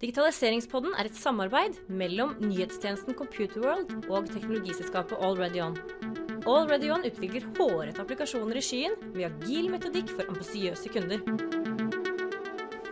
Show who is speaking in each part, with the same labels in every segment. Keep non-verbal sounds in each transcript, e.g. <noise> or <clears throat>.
Speaker 1: Digitaliseringspodden er et samarbeid mellom nyhetstjenesten Computerworld og teknologiselskapet AllReadyOn. AllReadyOn utvikler hårete applikasjoner i skyen med agil metodikk for ambisiøse kunder.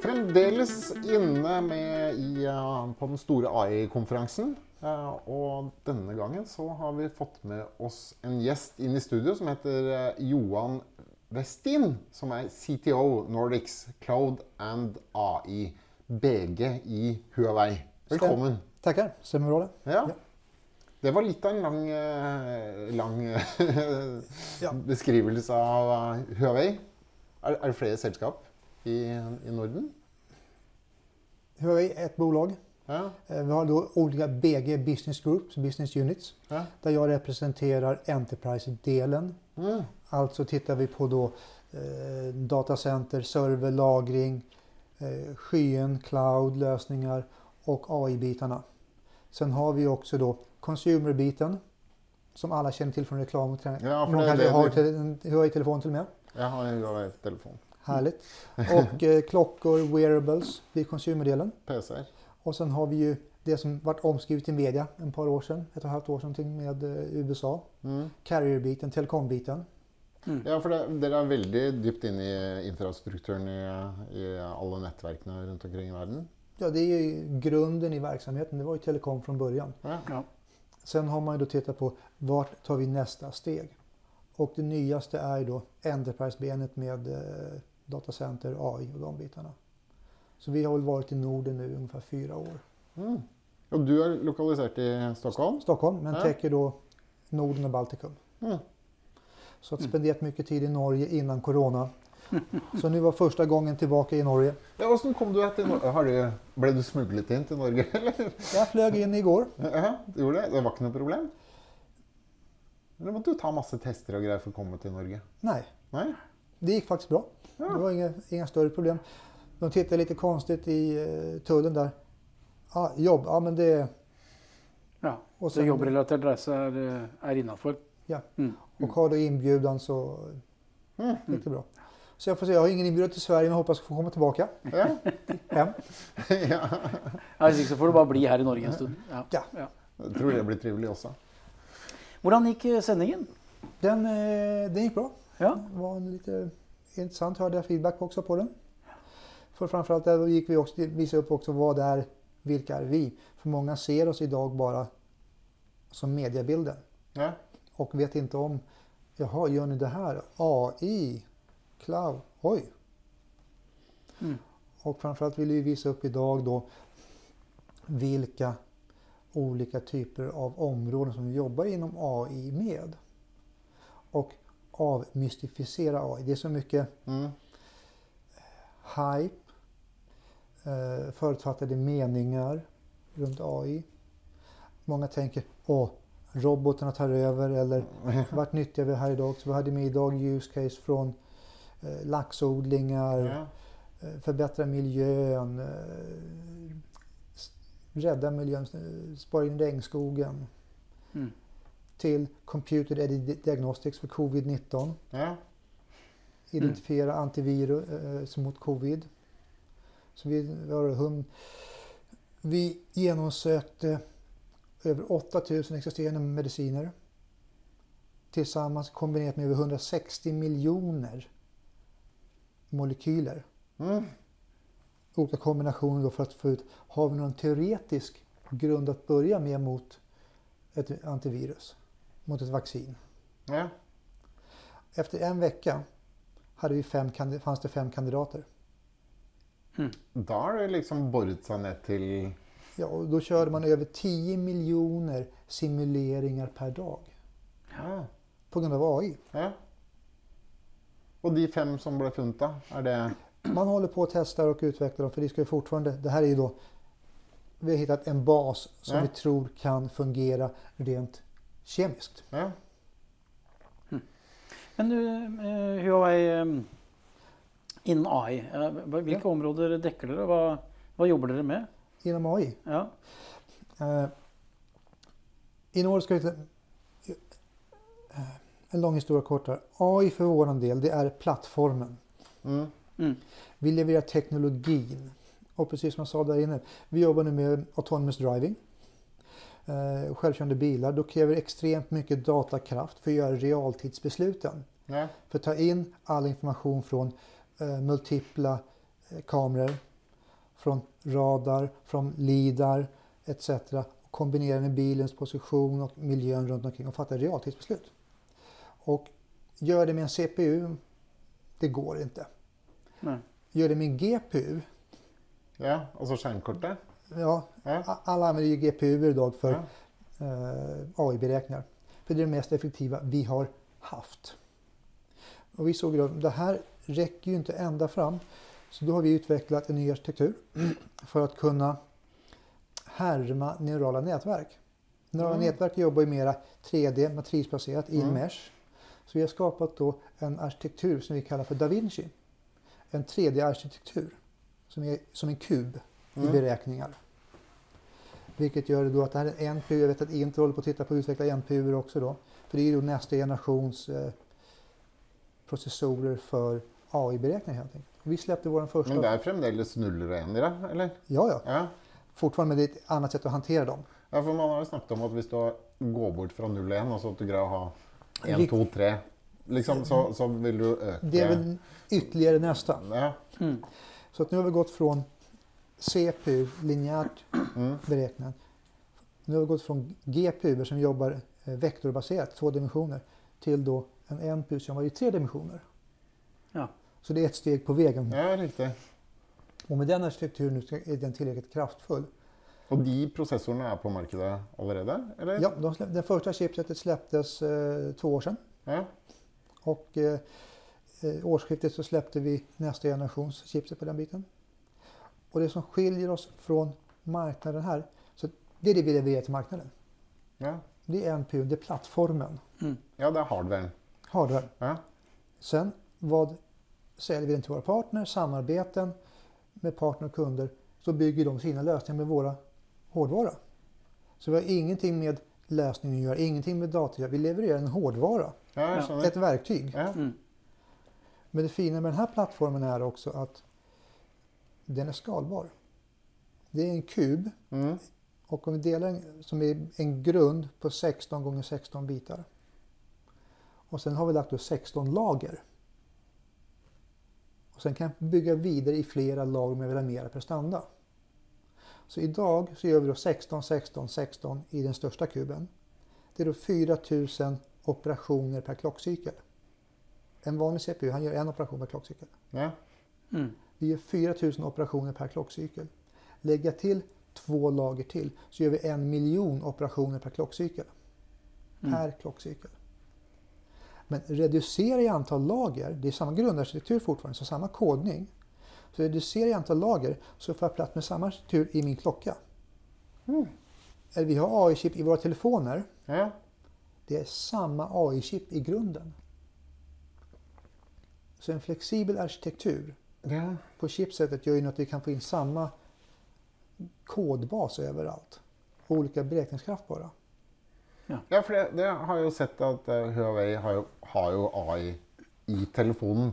Speaker 2: Fremdeles inne med i, eh, på den store AI-konferansen. Eh, og denne gangen så har vi fått med oss en gjest inn i studio som heter eh, Johan Westin. Som er CTO Nordics Cloud and AI. BG i Huawei. Velkommen.
Speaker 3: Tackar, stämmer bra det?
Speaker 2: Ja. Det var litt av en lang, eh, lang
Speaker 3: Ja.
Speaker 2: beskrivelse av eh, Huawei. Er, er det flere selskap i, i Norden?
Speaker 3: Huawei är ett bolag.
Speaker 2: Ja.
Speaker 3: Eh, Vi har då olika BG Business Groups, Business Units,
Speaker 2: ja.
Speaker 3: där jag representerar Enterprise-delen.
Speaker 2: Mm.
Speaker 3: Alltså tittar vi på då eh, datacenter, server, lagring, eh, skyen, cloud-lösningar och AI-bitarna. Sen har vi också då consumer-biten som alla känner till från reklam.
Speaker 2: Ja, för
Speaker 3: Någon
Speaker 2: det-
Speaker 3: kanske har en Huawei-telefon till och med.
Speaker 2: Jeg har en Huawei-telefon.
Speaker 3: Härligt. <laughs> Och eh, klockor, wearables, det är consumer-delen.
Speaker 2: PC-er.
Speaker 3: Och sen har vi ju det som varit omskrivet i media en par år sedan, ett och ett halvt år sedan med eh, USA.
Speaker 2: Mm.
Speaker 3: Carrier-biten, telekom-biten.
Speaker 2: Ja, for det, dere er veldig dypt inne i infrastrukturen i, i alle nettverkene rundt omkring i verden.
Speaker 3: Ja, det är ju grunden i verksamheten. Det var ju telekom från början.
Speaker 2: Ja.
Speaker 4: Ja.
Speaker 3: Sen har man ju då tittat på vart tar vi nästa steg? Och det nyaste är ju då Enterprise-benet med eh, datacenter, AI och de bitarna. Så vi har väl varit i Norden nu ungefär fyra år.
Speaker 2: Mm. Og du er lokalisert i Stockholm?
Speaker 3: Stockholm, men
Speaker 2: Ja.
Speaker 3: täcker då Norden och Baltikum.
Speaker 2: Mm.
Speaker 3: Så att spenderat mycket tid i Norge innan corona. Så nu var första gången tillbaka i Norge.
Speaker 2: Ja, Hvordan kom du deg til Norge? Har du, ble du smuglet inn til Norge, eller?
Speaker 3: Jag flög in igår.
Speaker 2: Ja, du gjorde det? Det var noe problem? Eller måtte du ta masse tester og greier for å komme til Norge?
Speaker 3: Nej,
Speaker 2: Nei?
Speaker 3: det gick faktiskt bra.
Speaker 2: Ja.
Speaker 3: Det var inga, inga större problem. De tittade lite konstigt i eh, tullen där. Ah, jobb, ja men det...
Speaker 4: Ja,
Speaker 3: Och
Speaker 4: så
Speaker 3: sen-
Speaker 4: jobbrelatert reise er, er innafor.
Speaker 3: Ja.
Speaker 4: Mm.
Speaker 3: Och har du inbjudan så
Speaker 2: Mm.
Speaker 3: gick det bra. Så jag får se, jag har ingen inbjudan till Sverige men hoppas få komma tillbaka
Speaker 2: Ja.
Speaker 3: hem. <laughs>
Speaker 2: ja.
Speaker 4: Ikke så får du bare bli her i Norge en stund. Ja.
Speaker 3: Ja.
Speaker 4: Ja.
Speaker 2: Jeg tror det blir trivelig også.
Speaker 4: Hvordan gikk eh, sendingen?
Speaker 3: Den, eh, den gick bra.
Speaker 4: Ja.
Speaker 3: Det var en lite intressant, hörde jag feedback också på den. För framförallt där gick vi också, visa upp också vad det är, vilka är vi? För många ser oss idag bara som mediebilden
Speaker 2: Ja.
Speaker 3: Och vet inte om, jaha, gör ni det här? AI, cloud, oj.
Speaker 4: Mm.
Speaker 3: Och framförallt vill vi visa upp idag då vilka olika typer av områden som vi jobbar inom AI med. Och avmystificera AI. Det är så mycket
Speaker 2: Mm.
Speaker 3: hype, eh, förutfattade meningar runt AI. Många tänker, åh, robotarna tar över eller vart nyttjar vi här idag? Så vi hade med idag use case från eh, laxodlingar,
Speaker 2: Ja.
Speaker 3: eh, förbättra miljön, eh, rädda miljön, eh, spara in regnskogen.
Speaker 4: Mm.
Speaker 3: Till Computer Aided Diagnostics för covid-19.
Speaker 2: Ja.
Speaker 3: identifiera antivirus eh, mot covid. Så vi, har hund, vi genomsökte över 8000 existerande mediciner. Tillsammans kombinerat med över 160 miljoner molekyler.
Speaker 2: Mm.
Speaker 3: Olika kombinationer då för att få ut, har vi någon teoretisk grund att börja med mot ett antivirus? Mot ett vaccin?
Speaker 2: ja.
Speaker 3: Efter en vecka hade vi fem, fanns det fem kandidater.
Speaker 2: Da har det liksom boret seg ned til
Speaker 3: Ja, och då körde man över 10 miljoner simuleringar per dag
Speaker 2: Ja.
Speaker 3: på grund av AI.
Speaker 2: ja. Og de fem som ble funnet, da? Er det
Speaker 3: Man håller på att testa och utveckla dem för det ska ju fortfarande, det här är ju då, vi har hittat en bas som
Speaker 2: Ja.
Speaker 3: vi tror kan fungera rent kemiskt.
Speaker 2: Ja.
Speaker 4: Men du, eh, Huawei eh, innen AI, eh, hva- hvilke områder dekker dere? Hva, hva jobber dere med?
Speaker 3: Inom AI.
Speaker 4: Ja.
Speaker 3: Eh, inom ska eh, en lång historia kortare. AI för vår del, det är plattformen.
Speaker 2: Mm.
Speaker 4: Mm.
Speaker 3: Vi levererar teknologin Och precis som jag sa där inne, vi jobbar nu med autonomous driving. Eh, självkörande bilar, då kräver extremt mycket datakraft för att göra realtidsbesluten.
Speaker 2: Ja.
Speaker 3: För att ta in all information från eh, multipla eh, kameror, från radar, från lidar etc. Och kombinera med bilens position och miljön runt omkring och fatta realtidsbeslut. Och gör det med en CPU, det går inte.
Speaker 4: Nej.
Speaker 3: Gör det med en GPU,
Speaker 2: ja. Altså skjermkortet.
Speaker 3: ja,
Speaker 2: Ja.
Speaker 3: alla använder ju GPU idag för
Speaker 2: Ja.
Speaker 3: eh, AI-beräkningar. För det är det mest effektiva vi har haft. Och vi såg att det här räcker ju inte ända fram. Så då har vi utvecklat en ny arkitektur <clears throat> för att kunna härma neurala nätverk. Neurala
Speaker 2: Mm.
Speaker 3: nätverk jobbar ju mera 3D, matrisbaserat, i
Speaker 2: Mm.
Speaker 3: mesh. Så vi har skapat då en arkitektur som vi kallar för Da Vinci. En 3D-arkitektur som är som en kub i
Speaker 2: Mm.
Speaker 3: beräkningar. Vilket gör då att det här är en NPU. Jag vet att Intel håller på att titta på att utveckla NPU också då. För det är ju nästa generations eh, processorer för AI-beräkningar helt enkelt. Och vi släppte vår första.
Speaker 2: Men det er fremdeles nuller og ener, ja? eller?
Speaker 3: Ja, ja.
Speaker 2: Ja.
Speaker 3: Fortfarande med ett annat sätt att hantera dem.
Speaker 2: ja, for man har jo snakket om at hvis du går bort fra 0 og 1, altså at du greier å ha 1,
Speaker 3: Rik-
Speaker 2: 2, 3, liksom, så, så vil du øke
Speaker 3: Det är väl ytterligare nästa.
Speaker 2: Ja.
Speaker 4: Mm.
Speaker 3: Så att nu har vi gått från CPU, linjärt
Speaker 2: Mm.
Speaker 3: beräknat. Nu har vi gått från GPU som jobbar eh, vektorbaserat, två dimensioner, till då en NPU som jobbar i tre dimensioner.
Speaker 4: Ja.
Speaker 3: Så det är ett steg på vägen.
Speaker 2: ja, riktig.
Speaker 3: Och med den arkitekturen nu är den tillräckligt kraftfull.
Speaker 2: Og de prosessorene er på allerede? Eller?
Speaker 3: Ja, de släpp, den första chipsetet släpptes eh, två år sedan.
Speaker 2: Ja.
Speaker 3: Och eh, eh, årsskiftet så släppte vi nästa generations chipset på den biten. Och det som skiljer oss från marknaden här, så det är det vi levererar till marknaden.
Speaker 2: Ja.
Speaker 3: Det är NPU, det är plattformen,
Speaker 2: ja, det er hardwaren.
Speaker 3: hardware.
Speaker 2: Ja.
Speaker 3: Sen vad säljer vi den till våra partner, samarbeten med partner och kunder, så bygger de sina lösningar med våra hårdvara. Så vi har ingenting med lösningen att göra, ingenting med data att göra. Vi levererar en hårdvara,
Speaker 2: ja,
Speaker 3: ett verktyg.
Speaker 2: Ja.
Speaker 4: Mm.
Speaker 3: Men det fina med den här plattformen är också att den är skalbar. Det är en kub
Speaker 2: Mm.
Speaker 3: och om vi delar en, som är en grund på 16 gånger 16 bitar. Och sen har vi lagt då 16 lager. Och sen kan jag bygga vidare i flera lager om jag vill ha mera prestanda. Så idag så gör vi då 16, 16, 16 i den största kuben. Det är då 4000 operationer per klockcykel. En vanlig CPU han gör en operation per klockcykel.
Speaker 2: Ja.
Speaker 4: Mm.
Speaker 3: Vi gör 4000 operationer per klockcykel. Lägga till två lager till så gör vi en miljon operationer per klockcykel. Per klockcykel. Men reducera i antal lager, det är samma grundarkitektur fortfarande, så samma kodning. Så reducera i antal lager så får jag plats med samma arkitektur i min klocka. Eller vi har AI-chip i våra telefoner.
Speaker 2: ja.
Speaker 3: Det är samma AI-chip i grunden. Så en flexibel arkitektur
Speaker 2: ja.
Speaker 3: på chipsetet gör ju att vi kan få in samma kodbas överallt. Olika beräkningskraft bara.
Speaker 2: Ja, for det, det har jeg jo sett at eh, Huawei har jo, har jo AI i telefonen.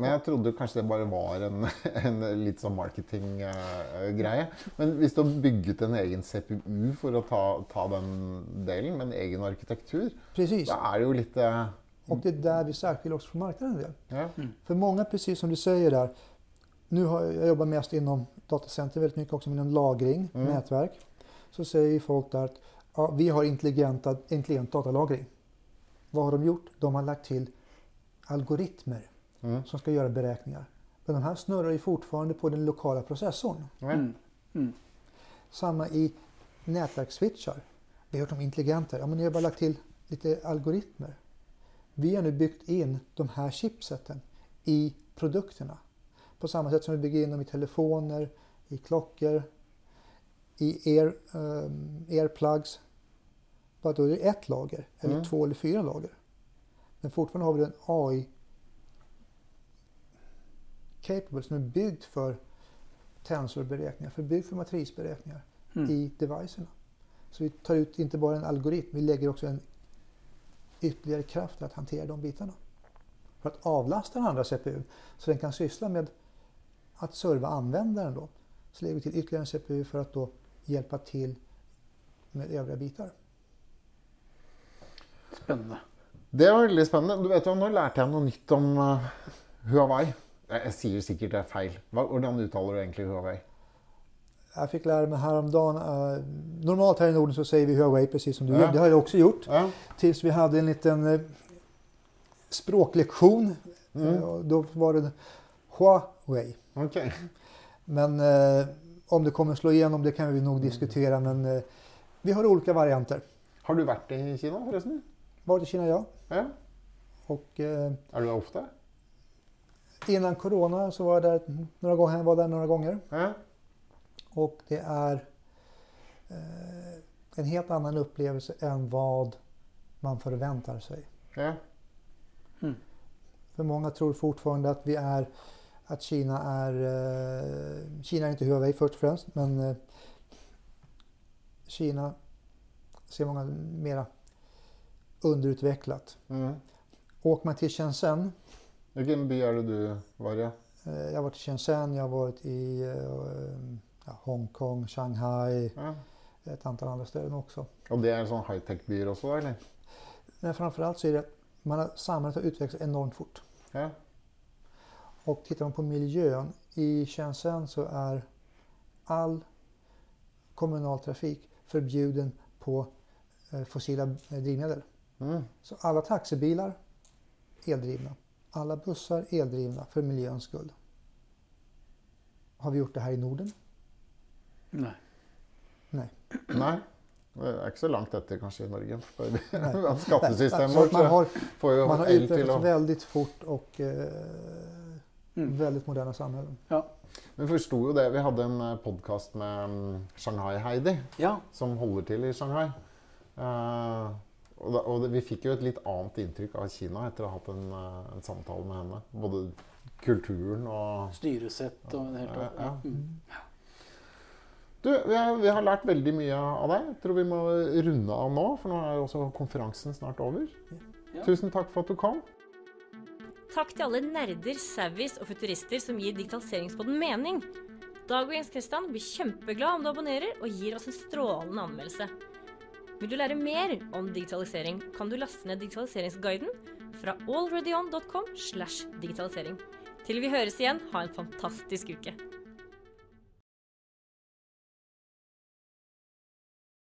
Speaker 2: Men jeg trodde kanskje det bare var en, <laughs> en litt sånn marketinggreie. Men hvis du har bygget en egen CPU for å ta, ta den delen, med en egen arkitektur,
Speaker 3: Precis.
Speaker 2: da er det jo litt eh,
Speaker 3: Och det är där vi särskiljer oss från marknaden.
Speaker 2: Ja.
Speaker 3: För många, precis som du säger där, nu har jag, jobbar mest inom datacenter väldigt mycket också, inom lagring,
Speaker 2: Mm.
Speaker 3: nätverk. Så säger ju folk där att ja, vi har intelligenta, intelligent datalagring. Vad har de gjort? De har lagt till algoritmer
Speaker 2: Mm.
Speaker 3: som ska göra beräkningar. Men de här snurrar ju fortfarande på den lokala processorn.
Speaker 4: Mm. Mm.
Speaker 3: Samma i nätverksswitchar. Vi har hört om intelligenta. Ja, men ni har bara lagt till lite algoritmer. Vi har nu byggt in de här chipseten i produkterna. På samma sätt som vi bygger in dem i telefoner, i klockor, i air, um, airplugs. Bara då är det ett lager, eller
Speaker 2: Mm.
Speaker 3: två eller fyra lager. Men fortfarande har vi en AI capable som är byggd för tensorberäkningar, för byggd för matrisberäkningar
Speaker 4: Mm.
Speaker 3: i devicerna. Så vi tar ut inte bara en algoritm, vi lägger också en ytterligare kraft att hantera de bitarna. För att avlasta den andra CPUn så den kan syssla med att serva användaren då. Så lägger vi till ytterligare en CPU för att då hjälpa till med övriga bitar.
Speaker 4: Spennende.
Speaker 2: Det var veldig spennende. Du vet jo, Nå lærte jeg noe nytt om eh, Huawei. Jeg, sier sikkert det er feil. Hva, hvordan uttaler du egentlig Huawei?
Speaker 3: Jag fick lära mig häromdagen, eh, normalt här i Norden så säger vi Huawei precis som du
Speaker 2: Ja.
Speaker 3: gör. Det har jag också gjort.
Speaker 2: Ja.
Speaker 3: Tills vi hade en liten eh, språklektion.
Speaker 2: Mm.
Speaker 3: Då var det Huawei.
Speaker 2: Ok.
Speaker 3: Men om det kommer slå igenom det kan vi nog diskutera. Men eh, vi har olika varianter.
Speaker 2: Har du vært i Kina, forresten?
Speaker 3: Varit i Kina, ja.
Speaker 2: Ja.
Speaker 3: Och eh,
Speaker 2: Er du der ofte?
Speaker 3: innan corona så var jag där några gånger. Jag var där några gånger.
Speaker 2: Ja.
Speaker 3: Och det är eh, en helt annan upplevelse än vad man förväntar sig.
Speaker 2: ja.
Speaker 3: För många tror fortfarande att vi är att Kina är eh, Kina är inte Huawei först och främst men eh, Kina ser många mera underutvecklat.
Speaker 2: Mm.
Speaker 3: Åker man till Shenzhen,
Speaker 2: Hvilken by er det du var i?
Speaker 3: eh, jag har varit i Shenzhen, jag har varit i ja, Hongkong, Shanghai,
Speaker 2: Ja.
Speaker 3: ett antal andra ställen också.
Speaker 2: Og det er sånn high-tech-byer også, da, eller?
Speaker 3: Men framförallt så är det att man har, samhället har utvecklats enormt fort.
Speaker 2: Ja.
Speaker 3: Och tittar man på miljön, i Shenzhen så är all kommunal trafik förbjuden på eh, fossila eh, drivmedel.
Speaker 2: Mm.
Speaker 3: Så alla taxibilar eldrivna. Alla bussar eldrivna för miljöns skull. Har vi gjort det här i Norden? Nej.
Speaker 2: Det er ikke så langt etter kanskje i Norge.
Speaker 3: Nej. <laughs>
Speaker 2: skattesystemet vårt
Speaker 3: man har,
Speaker 2: får jo
Speaker 3: man har
Speaker 2: el til
Speaker 3: utvecklats
Speaker 2: å
Speaker 3: väldigt fort och eh,
Speaker 4: Mm.
Speaker 3: väldigt moderna samhällen.
Speaker 4: Ja.
Speaker 2: Vi forsto jo det. Vi hadde en podkast med mm, Shanghai-Heidi,
Speaker 4: ja.
Speaker 2: som holder til i Shanghai. Eh, og da, det, vi fikk jo et litt annet inntrykk av Kina etter å ha hatt en, eh, en samtale med henne. Både kulturen og
Speaker 4: Styresett og det hele
Speaker 2: Ja, ja.
Speaker 4: Mm.
Speaker 2: Du, vi har, vi har lært veldig mye av deg. Jeg tror vi må runde av nå, for nå er jo også konferansen snart over.
Speaker 4: Ja.
Speaker 2: Tusen takk for at du kom.
Speaker 1: Takk til alle nerder, savvies og futurister som gir digitaliseringspodden mening. Dag og Jens Kristian blir kjempeglad om du abonnerer og gir oss en strålende anmeldelse. Vil du lære mer om digitalisering, kan du laste ned digitaliseringsguiden fra allreadyon.com slash digitalisering. Til vi høres igjen, ha en fantastisk uke.